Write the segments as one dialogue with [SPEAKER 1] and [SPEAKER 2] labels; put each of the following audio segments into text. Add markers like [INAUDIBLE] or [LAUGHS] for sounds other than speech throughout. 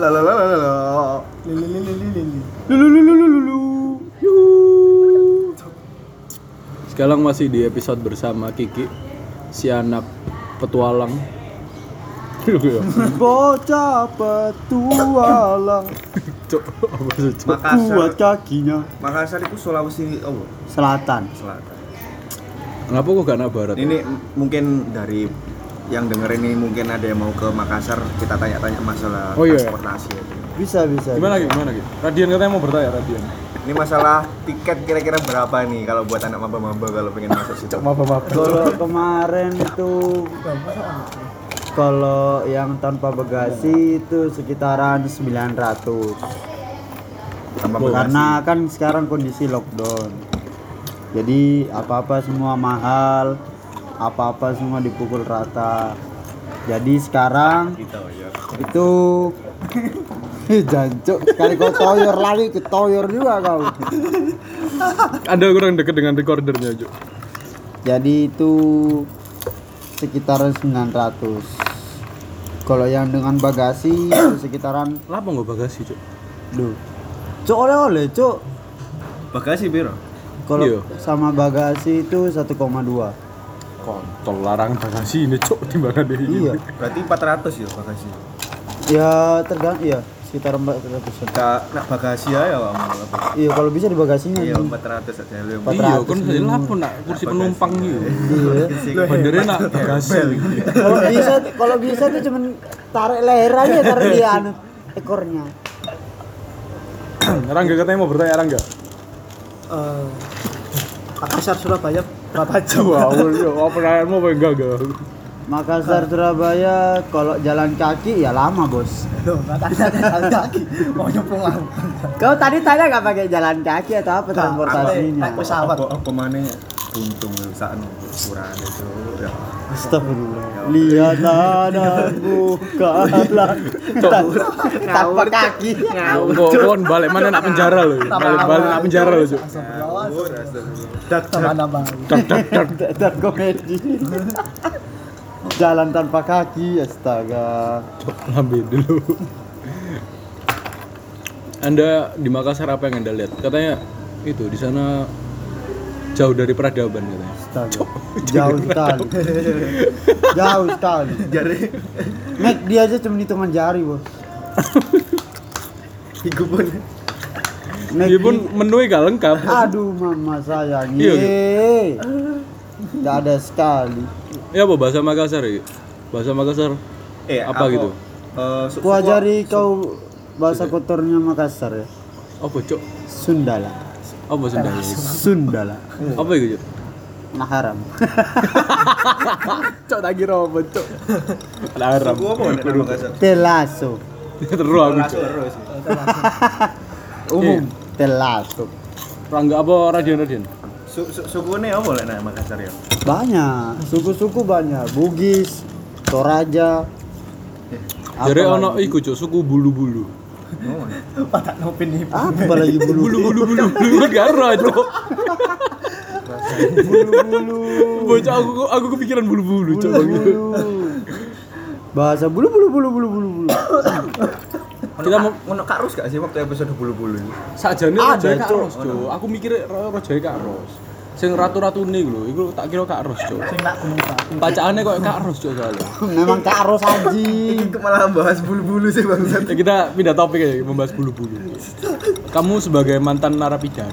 [SPEAKER 1] La la la la la la.
[SPEAKER 2] Lili lili lili.
[SPEAKER 3] Lulu lulu lulu lulu. Yuhu. Sekarang masih di episode bersama Kiki, si anak petualang. [LAUGHS]
[SPEAKER 2] Bocah petualang
[SPEAKER 1] Makassar.
[SPEAKER 2] kakinya.
[SPEAKER 1] Makassar itu Sulawesi oh,
[SPEAKER 2] Selatan.
[SPEAKER 1] Selatan.
[SPEAKER 3] Kenapa kok gak anak barat?
[SPEAKER 1] Ini mungkin dari yang denger ini mungkin ada yang mau ke Makassar kita tanya-tanya masalah
[SPEAKER 3] Oh, iya.
[SPEAKER 1] transportasi itu.
[SPEAKER 2] Bisa bisa.
[SPEAKER 3] Gimana lagi? Gimana lagi? Radian katanya mau bertanya Radian.
[SPEAKER 1] Ini masalah tiket kira-kira berapa nih kalau buat anak maba-maba kalau pengen masuk situ?
[SPEAKER 3] Maaf maaf.
[SPEAKER 2] Kalau kemarin itu kalau yang tanpa bagasi itu sekitaran 900
[SPEAKER 1] Tanpa bagasi.
[SPEAKER 2] karena kan sekarang kondisi lockdown jadi apa-apa semua mahal apa-apa semua dipukul rata jadi sekarang itu [LAUGHS] jancuk sekali kau toyor lagi ke toyor juga kau
[SPEAKER 3] Anda kurang dekat dengan recordernya, Cok.
[SPEAKER 2] jadi itu sekitaran 900 kalau yang dengan bagasi sekitaran
[SPEAKER 3] Kenapa nggak bagasi, Cok?
[SPEAKER 2] duh cok oleh oleh cok
[SPEAKER 1] Bagasi biro.
[SPEAKER 2] kalau
[SPEAKER 3] Iya.
[SPEAKER 2] sama bagasi itu 1,2
[SPEAKER 3] Kontol larangan bagasi ini, Cok, di mana deh ini?
[SPEAKER 2] iya
[SPEAKER 1] Berarti 400 ya bagasi.
[SPEAKER 2] ya tergantung iya sekitar 400
[SPEAKER 1] Kak, nak bagasi ya ya
[SPEAKER 2] iya kalau bisa di bagasinya
[SPEAKER 1] Iya,
[SPEAKER 2] ini.
[SPEAKER 1] 400 aja lu.
[SPEAKER 2] Empat-
[SPEAKER 3] Iya,
[SPEAKER 2] 400
[SPEAKER 3] kan saya lapor nak kursi penumpang gitu.
[SPEAKER 2] iya
[SPEAKER 3] Bandernya nak bagasi.
[SPEAKER 2] kalau bisa kalau bisa tuh cuman tarik leher aja tarik [LAUGHS] di anu ekornya
[SPEAKER 3] Rangga katanya mau bertanya Rangga.
[SPEAKER 4] Eh, Makassar Surabaya berapa jam?
[SPEAKER 3] Wow, yo, apa pertanyaanmu apa enggak enggak?
[SPEAKER 2] Makassar Surabaya kalau jalan kaki ya lama bos
[SPEAKER 4] Loh, jalan kaki. Mau nyemplung aku.
[SPEAKER 2] kau tadi tanya nggak pakai jalan kaki atau apa transportasinya
[SPEAKER 4] Naik pesawat.
[SPEAKER 1] Apa apa mana buntung saat kurang itu ya.
[SPEAKER 2] Astagfirullah lihat anakku bukanlah tanpa kaki
[SPEAKER 3] kon balik mana nak penjara loh. Balik balik nak penjara loh, Cok.
[SPEAKER 4] Tambah-tambah.
[SPEAKER 3] Dak dak dak.
[SPEAKER 2] komedi jalan tanpa kaki astaga
[SPEAKER 3] Cok, lambe dulu. Anda di Makassar apa yang Anda lihat? Katanya itu di sana jauh dari peradaban katanya.
[SPEAKER 2] astaga jauh sekali. [LAUGHS] jauh sekali.
[SPEAKER 1] Jari.
[SPEAKER 2] Nek dia aja cuma hitungan jari bos. [LAUGHS]
[SPEAKER 1] Iku pun.
[SPEAKER 2] Nek
[SPEAKER 3] Dia pun menunya gak lengkap.
[SPEAKER 2] aduh mama sayang
[SPEAKER 3] Iya,
[SPEAKER 2] Yeay. Nggak ada sekali.
[SPEAKER 3] Ya apa bahasa Makassar ya? Bahasa Makassar
[SPEAKER 1] eh
[SPEAKER 3] Apa gitu?
[SPEAKER 1] Eh,
[SPEAKER 2] ku ajari kau bahasa kotornya Makassar ya.
[SPEAKER 3] Apa, Cok?
[SPEAKER 2] Sundala
[SPEAKER 3] Apa Sunda?
[SPEAKER 2] Sundala
[SPEAKER 3] Apa itu, Cok?
[SPEAKER 2] Maharam [LAUGHS]
[SPEAKER 3] Cok tak kira apa, Cok.
[SPEAKER 1] Suku apa nek nang Makassar?
[SPEAKER 2] Telaso [LAUGHS]
[SPEAKER 3] Terus aku, Cok.
[SPEAKER 1] terus. [LAUGHS]
[SPEAKER 2] umum Telaso
[SPEAKER 3] Rangga apa Radian Radian?
[SPEAKER 1] Su- su- Sukune apa lek nang Makassar ya?
[SPEAKER 2] banyak suku-suku banyak Bugis Toraja
[SPEAKER 3] Jadi ono
[SPEAKER 2] lagi?
[SPEAKER 3] iku, Cok, suku bulu-bulu. [LAUGHS]
[SPEAKER 4] Patak nopin nih.
[SPEAKER 2] apa lagi bulu
[SPEAKER 3] Bulu-bulu bulu garo, Cok.
[SPEAKER 2] bulu
[SPEAKER 3] Bocah aku aku kepikiran bulu-bulu, Cok.
[SPEAKER 2] bulu bahasa bulu bulu bulu bulu bulu bulu
[SPEAKER 3] Kita mau
[SPEAKER 1] Ono karus gak sih waktu episode bulu-bulu ini?
[SPEAKER 3] sajane kak
[SPEAKER 2] Cok.
[SPEAKER 3] Aku mikir rojai kak Ros. Sing ratu-ratune iku lho, iku tak kira kak Ros, Cok.
[SPEAKER 4] Sing gunung batu.
[SPEAKER 3] Bacaannya kok kak Ros, Cok, soalnya.
[SPEAKER 2] memang karos anjing
[SPEAKER 1] Ini malah bahas bulu-bulu sih bangsat.
[SPEAKER 3] Ya, kita pindah topik ya, membahas bulu-bulu. Kamu sebagai mantan narapidana.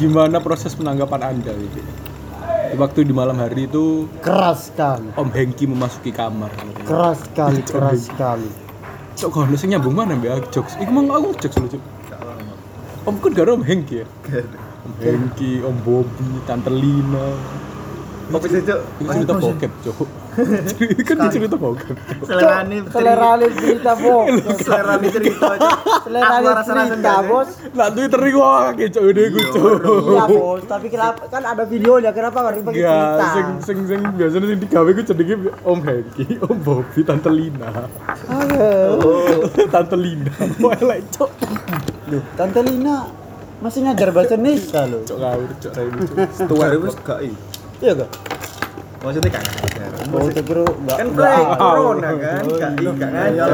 [SPEAKER 3] Gimana proses penanggapan Anda itu? Di waktu di malam hari itu
[SPEAKER 2] keras sekali
[SPEAKER 3] Om Hengki memasuki kamar.
[SPEAKER 2] keras sekali keras sekali
[SPEAKER 3] Cok, kalau sing nyambung mana mbak jokes? Iku mang aku jokes Cok. Om kan gak Om Hengki ya? Om Hengki, Om Bobby, Tante Lina.
[SPEAKER 1] Kopi sih, Cuk. [LAUGHS]
[SPEAKER 3] Itu cerita bokep, Cok. Kan dia cerita bokep.
[SPEAKER 4] Selera nih.
[SPEAKER 2] selera lu cerita bos
[SPEAKER 1] Selera nih cerita aja.
[SPEAKER 2] selera lu cerita bos
[SPEAKER 3] Nah, Twitter iku akeh, Cok, udah iku, Cok.
[SPEAKER 2] iya bos tapi kenapa kan ada videonya kenapa nggak dipakai cerita
[SPEAKER 3] Enggak, sing sing sing biasanya sing digawe ku jenenge Om Hengki, Om Bobby, Tante Lina. [LAUGHS] Tante Lina. Wah, elek, Cok.
[SPEAKER 2] Duh, Tante Lina masih ngajar bahasa Indonesia loh
[SPEAKER 3] Cok ngawur, Cok. Cok.
[SPEAKER 1] Setua wis gak i.
[SPEAKER 2] iya gak
[SPEAKER 1] Maksudnya kan
[SPEAKER 2] Oh, saya kira enggak
[SPEAKER 1] Kan play corona kan, gak gak ngajar.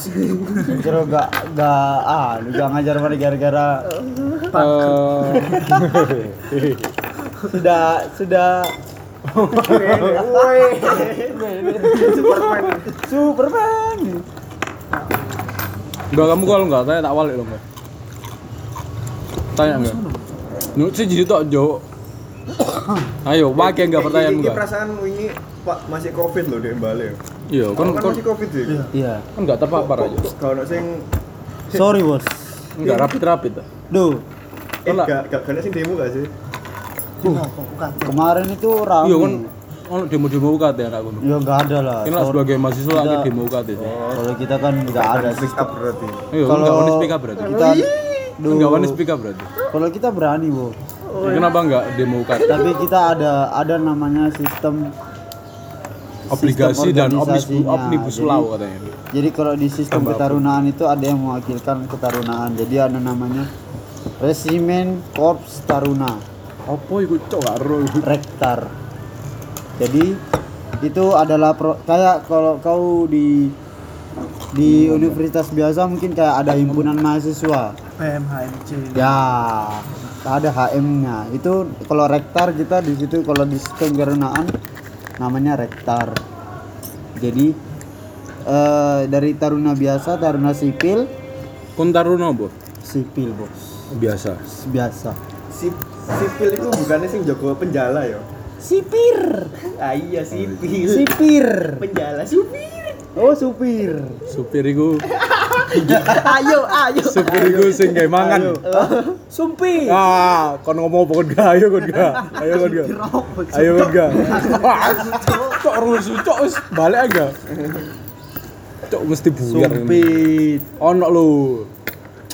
[SPEAKER 2] Saya kira enggak enggak ah, enggak ngajar mana gara-gara
[SPEAKER 3] Eh,
[SPEAKER 2] sudah sudah
[SPEAKER 1] Woi. Superman.
[SPEAKER 2] Superman.
[SPEAKER 3] Enggak kamu kalau enggak tanya tak walik dong. Mbak. Tanya enggak? Nuk sih jadi tok Jo. Ayo, pakai enggak pertanyaan
[SPEAKER 1] Iki- iki
[SPEAKER 3] enggak?
[SPEAKER 1] perasaan wingi Pak masih Covid loh di Bali.
[SPEAKER 3] Iya, kan
[SPEAKER 1] Kan masih Covid sih.
[SPEAKER 2] Iya.
[SPEAKER 3] kan enggak terpapar aja.
[SPEAKER 1] Kalau sing
[SPEAKER 2] Sorry, Bos.
[SPEAKER 3] Enggak rapid-rapid.
[SPEAKER 2] Duh,
[SPEAKER 1] eh
[SPEAKER 3] Tolak.
[SPEAKER 1] gak gak gak sing demo gak sih?
[SPEAKER 4] bukan
[SPEAKER 2] kemarin itu rame.
[SPEAKER 3] Iya kan ono demo-demo UKT ya kak Gunung.
[SPEAKER 2] Ya enggak ada lah.
[SPEAKER 3] Ini sebagai mahasiswa
[SPEAKER 2] Kita-
[SPEAKER 3] lagi demo UKT sih.
[SPEAKER 2] Kalau kita kan enggak ada
[SPEAKER 1] Speak up berarti.
[SPEAKER 3] Iya,
[SPEAKER 2] Kalau-
[SPEAKER 3] enggak wani speak up berarti.
[SPEAKER 2] kita Duh,
[SPEAKER 3] Enggak wani speak up berarti.
[SPEAKER 2] kalau kita berani, Bu.
[SPEAKER 3] Kenapa enggak demo UKT?
[SPEAKER 2] Tapi kita ada ada namanya sistem
[SPEAKER 3] Obligasi dan omnibus, law katanya.
[SPEAKER 2] Jadi kalau di sistem
[SPEAKER 3] Tambah apa?
[SPEAKER 2] ketarunaan itu ada yang mewakilkan ketarunaan. Jadi ada namanya Resimen Korps Taruna,
[SPEAKER 3] Apa iku cok.
[SPEAKER 2] Rektar. Jadi itu adalah pro- kayak kalau kau di di universitas biasa mungkin kayak ada himpunan mahasiswa.
[SPEAKER 4] PMHMC
[SPEAKER 2] Ya, ada HM-nya. Itu kalau rektar kita di situ kalau di sistem ketarunaan namanya rektar. Jadi eh, dari taruna biasa, taruna sipil,
[SPEAKER 3] Kon taruno, Bu.
[SPEAKER 2] sipil bos,
[SPEAKER 3] Biasa.
[SPEAKER 2] biasa.
[SPEAKER 1] Si sipil itu bukannya sing jago penjala ya?
[SPEAKER 2] Sipir,
[SPEAKER 1] Ah iya sipil.
[SPEAKER 2] sipir.
[SPEAKER 1] Penjala sipil.
[SPEAKER 2] Oh supir.
[SPEAKER 3] Supir iku, [LAUGHS]
[SPEAKER 4] ayo ayo
[SPEAKER 3] supir iku sing gawe mangan.
[SPEAKER 2] Sumpi.
[SPEAKER 3] Ah, kon ngomong apa kon gak? Ayo kon gak? Ayo kon gak? Ayo kon gak? Cok rusuh cok wis balik aja. Cok mesti buyar.
[SPEAKER 2] Sumpit.
[SPEAKER 3] Ono lho.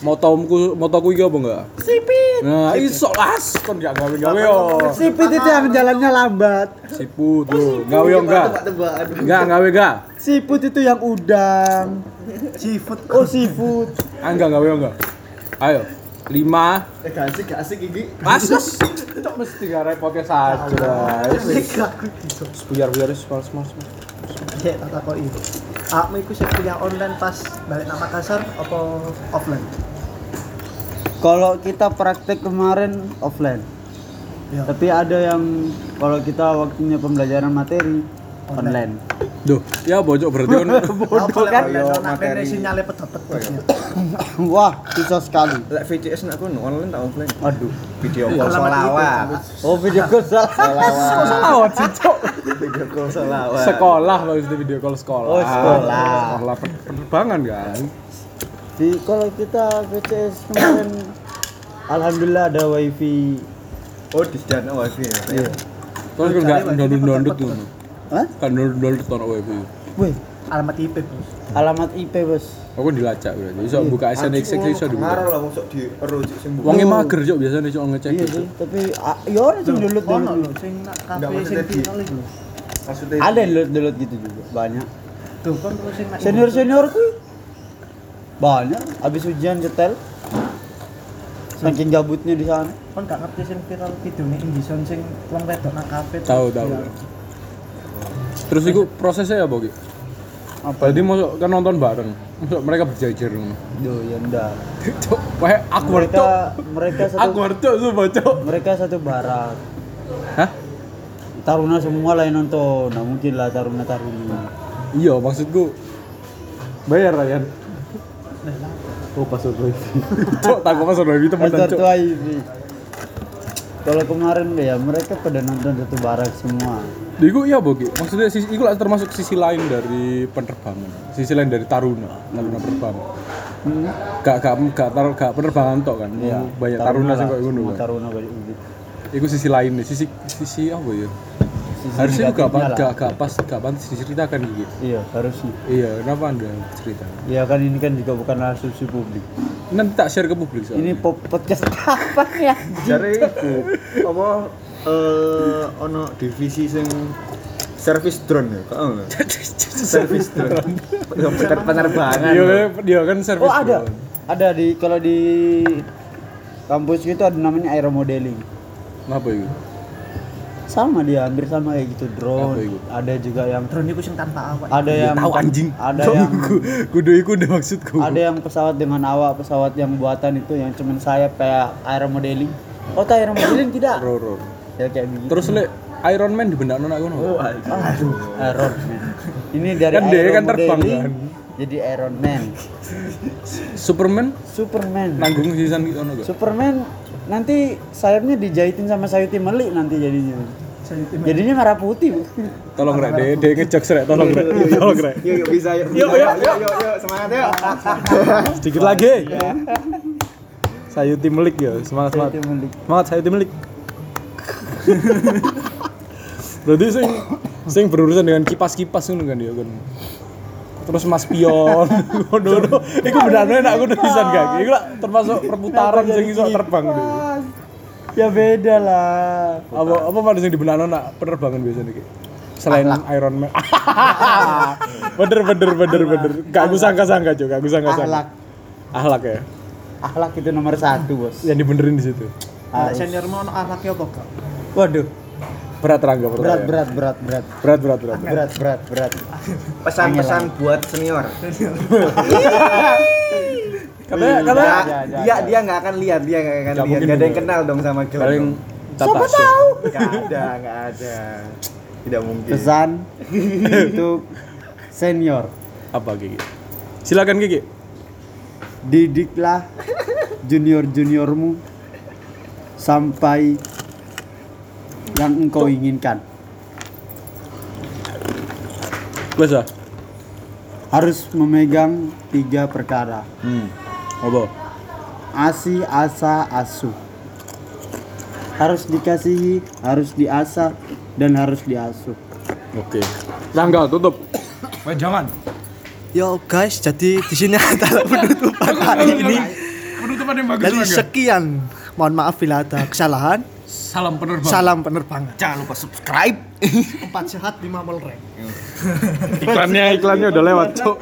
[SPEAKER 3] Motoku motoku iki apa enggak?
[SPEAKER 2] Sipit.
[SPEAKER 3] Nah, iso las kon gak gawe-gawe yo.
[SPEAKER 2] Sipit itu yang jalannya lambat.
[SPEAKER 3] Siput lho. Gawe yo enggak? Enggak, gawe enggak?
[SPEAKER 2] Siput itu yang udang.
[SPEAKER 4] seafood
[SPEAKER 2] Oh seafood.
[SPEAKER 3] Ah, enggak gawe yo enggak? Ayo. Lima.
[SPEAKER 1] Eh gak asik gak asik iki.
[SPEAKER 3] Asus. Cok mesti gak repotnya saja. Buyar-buyar wis males-males.
[SPEAKER 4] ya tak takoki aku iku sing kuliah online pas balik nang Makassar apa offline
[SPEAKER 2] Kalau kita praktek kemarin offline.
[SPEAKER 4] ya
[SPEAKER 2] Tapi ada yang kalau kita waktunya pembelajaran materi online.
[SPEAKER 3] Duh, ya bocok berarti kan [LAUGHS]
[SPEAKER 4] bodoh
[SPEAKER 1] kan?
[SPEAKER 4] kan
[SPEAKER 1] materi.
[SPEAKER 4] sinyalnya pedot-pedotnya [COUGHS]
[SPEAKER 2] Wah, susah sekali.
[SPEAKER 1] Lek VCS nak kono online tak offline.
[SPEAKER 2] Aduh.
[SPEAKER 1] Video
[SPEAKER 3] Iya.
[SPEAKER 1] call solawat.
[SPEAKER 2] Oh, video call salah. [LAUGHS]
[SPEAKER 3] Kok selawat sih, Cok?
[SPEAKER 1] Video call solawat.
[SPEAKER 3] Sekolah maksudnya video call sekolah.
[SPEAKER 2] Oh, sekolah.
[SPEAKER 3] Sekolah pen- penerbangan kan.
[SPEAKER 2] Di kalau kita VCS kemarin alhamdulillah ada wifi.
[SPEAKER 1] Oh disediakan wifi ya.
[SPEAKER 2] Iya.
[SPEAKER 3] Terus kan enggak download-download tuh.
[SPEAKER 2] Hah?
[SPEAKER 3] Kan download ono wifi.
[SPEAKER 2] Wih,
[SPEAKER 4] alamat IP bos
[SPEAKER 2] alamat IP, Bos.
[SPEAKER 3] Aku dilacak berarti. Iso buka SNX iso dibuka.
[SPEAKER 1] Marah lah masuk di erujuk sing buka.
[SPEAKER 3] Wonge mager Cok biasanya Cok ngecek.
[SPEAKER 2] Iya sih, tapi ah, ya orang sih download
[SPEAKER 4] ono
[SPEAKER 2] download.
[SPEAKER 4] lho sing nak kafe sing
[SPEAKER 1] di-
[SPEAKER 4] viral iku
[SPEAKER 1] Maksudnya
[SPEAKER 2] Ada yang download download gitu juga, banyak.
[SPEAKER 4] tuh kan sing
[SPEAKER 2] Senior seniorku banyak. Habis ujian cetel. Saking gabutnya di sana.
[SPEAKER 4] kan gak ngerti sing viral video nih Indison sing wong wedok nang kafe
[SPEAKER 3] Tahu tahu. Terus itu prosesnya apa gitu?
[SPEAKER 2] Apa?
[SPEAKER 3] Tadi masuk kan nonton bareng. Masuk mereka berjajar ngono.
[SPEAKER 2] Duh, ya enggak.
[SPEAKER 3] Cok, wah aku
[SPEAKER 2] Mereka mereka
[SPEAKER 3] Aku
[SPEAKER 2] satu
[SPEAKER 3] Cok sumpah Cok.
[SPEAKER 2] mereka satu barat.
[SPEAKER 3] Hah?
[SPEAKER 2] Taruna semua lah yang nonton. Nah, mungkin lah taruna taruna.
[SPEAKER 3] Iya, maksudku bayar Ryan. Oh, password wifi. Cok, takut password wifi teman
[SPEAKER 2] Pasar
[SPEAKER 3] Cok.
[SPEAKER 2] Kalau kemarin ya mereka pada nonton satu barat semua.
[SPEAKER 3] Iku iya Bogi. Maksudnya sisi iku lah termasuk sisi lain dari penerbangan. Sisi lain dari taruna, taruna penerbangan.
[SPEAKER 2] Hmm.
[SPEAKER 3] Gak gak gak tar, gak penerbangan tok kan.
[SPEAKER 2] Iya.
[SPEAKER 3] Banyak taruna sing
[SPEAKER 2] lah,
[SPEAKER 3] koyo ngono kan.
[SPEAKER 2] Taruna banyak gitu.
[SPEAKER 3] Iku sisi lain nih, sisi sisi apa ya?
[SPEAKER 2] Sisi
[SPEAKER 3] Harusnya itu gak, gak, gak pas gak pantas diceritakan gitu.
[SPEAKER 2] Iya, harusnya.
[SPEAKER 3] Iya, kenapa anda cerita?
[SPEAKER 2] Ya kan ini kan juga bukan asumsi publik.
[SPEAKER 3] Nanti tak share ke publik soalnya.
[SPEAKER 2] Ini pop podcast [LAUGHS] apa ya?
[SPEAKER 1] Jare iku apa eh ono divisi sing service drone ya, kok enggak? [LAUGHS] service drone. Komputer penerbangan.
[SPEAKER 3] Iya, dia kan service.
[SPEAKER 2] Oh ada,
[SPEAKER 3] drone.
[SPEAKER 2] ada di kalau di kampus itu ada namanya aeromodeling.
[SPEAKER 3] Apa itu?
[SPEAKER 2] Sama dia hampir sama kayak gitu drone
[SPEAKER 3] itu?
[SPEAKER 2] ada juga yang
[SPEAKER 4] drone iku sing tanpa awak
[SPEAKER 2] ada yang
[SPEAKER 3] tahu anjing.
[SPEAKER 2] ada yang
[SPEAKER 3] Kudu iku udah maksudku.
[SPEAKER 2] ada yang pesawat dengan awak pesawat yang buatan itu yang cuman sayap kayak aeromodeling oh tak aeromodeling [COUGHS] tidak
[SPEAKER 3] Ro, ro.
[SPEAKER 2] ya kayak begitu
[SPEAKER 3] Terus le Iron Man dibenakno nak ngono.
[SPEAKER 2] aduh Iron Man ini dari
[SPEAKER 3] Kan dia kan terbang, kan?
[SPEAKER 2] Jadi Iron Man
[SPEAKER 3] Superman
[SPEAKER 2] Superman
[SPEAKER 3] nanggung sisan ngono gak?
[SPEAKER 2] Superman nanti sayapnya dijahitin sama sayuti melik nanti jadinya jadinya merah putih Bu.
[SPEAKER 3] Tolong rek, dia dia ngejok rek, tolong rek. Tolong rek.
[SPEAKER 1] Yuk, yuk bisa yuk.
[SPEAKER 3] Yuk, yuk,
[SPEAKER 1] yuk, yuk, yuk, semangat yuk.
[SPEAKER 3] Sedikit lagi. Sayuti Melik ya, semangat semangat.
[SPEAKER 2] Sayuti Melik.
[SPEAKER 3] Semangat Sayuti Melik. Berarti sing sing berurusan dengan kipas-kipas ngono kan ya kan. Terus Mas Pion, [LAUGHS] ngono ngono. Iku benar-benar enak ngono pisan gak? Iku lah termasuk perputaran sing iso terbang
[SPEAKER 2] ya beda lah
[SPEAKER 3] Apa apa mana sing dibenarno nak penerbangan biasanya iki? Selain Iron Man. [LAUGHS] bener bener bener bener. Gak aku sangka-sangka, Cuk. Gak aku sangka-sangka.
[SPEAKER 2] Akhlak.
[SPEAKER 3] Akhlak ya.
[SPEAKER 2] akhlak itu nomor satu bos
[SPEAKER 3] Yang dibenerin di situ.
[SPEAKER 2] Harus.
[SPEAKER 4] senior mau ono akhlaknya apa kak
[SPEAKER 2] waduh
[SPEAKER 3] Berat Rangga
[SPEAKER 2] berat
[SPEAKER 3] pertanyaan.
[SPEAKER 2] berat berat berat
[SPEAKER 3] berat berat berat.
[SPEAKER 2] berat berat berat
[SPEAKER 1] Pesan-pesan buat senior. [LAUGHS]
[SPEAKER 3] Katanya
[SPEAKER 1] Dia,
[SPEAKER 3] katanya
[SPEAKER 1] dia dia nggak akan lihat, dia nggak akan
[SPEAKER 3] Nggak
[SPEAKER 1] lihat.
[SPEAKER 3] mungkin
[SPEAKER 1] Gak ada yang kenal dong sama Glenn.
[SPEAKER 3] paling tata tahu?
[SPEAKER 1] Nggak ada, nggak ada. Tidak mungkin.
[SPEAKER 2] pesan untuk senior
[SPEAKER 3] Apa Gigi? Silakan Gigi.
[SPEAKER 2] didiklah junior juniormu sampai yang engkau inginkan
[SPEAKER 3] ah.
[SPEAKER 2] harus memegang tiga perkara
[SPEAKER 3] Hmm. Apa?
[SPEAKER 2] asi asa asu harus dikasihi harus diasah dan harus diasuh
[SPEAKER 3] Oke. Rangga tutup. Wes jangan.
[SPEAKER 4] Yo guys, jadi di sini [LAUGHS] adalah penutupan hari ini.
[SPEAKER 3] Penutupan yang bagus
[SPEAKER 4] Dari sekian, mohon maaf bila ada kesalahan.
[SPEAKER 3] Salam penerbang.
[SPEAKER 4] Salam penerbangan.
[SPEAKER 1] Jangan lupa subscribe.
[SPEAKER 4] Empat sehat lima melreng.
[SPEAKER 3] Iklannya iklannya udah lewat, Cok.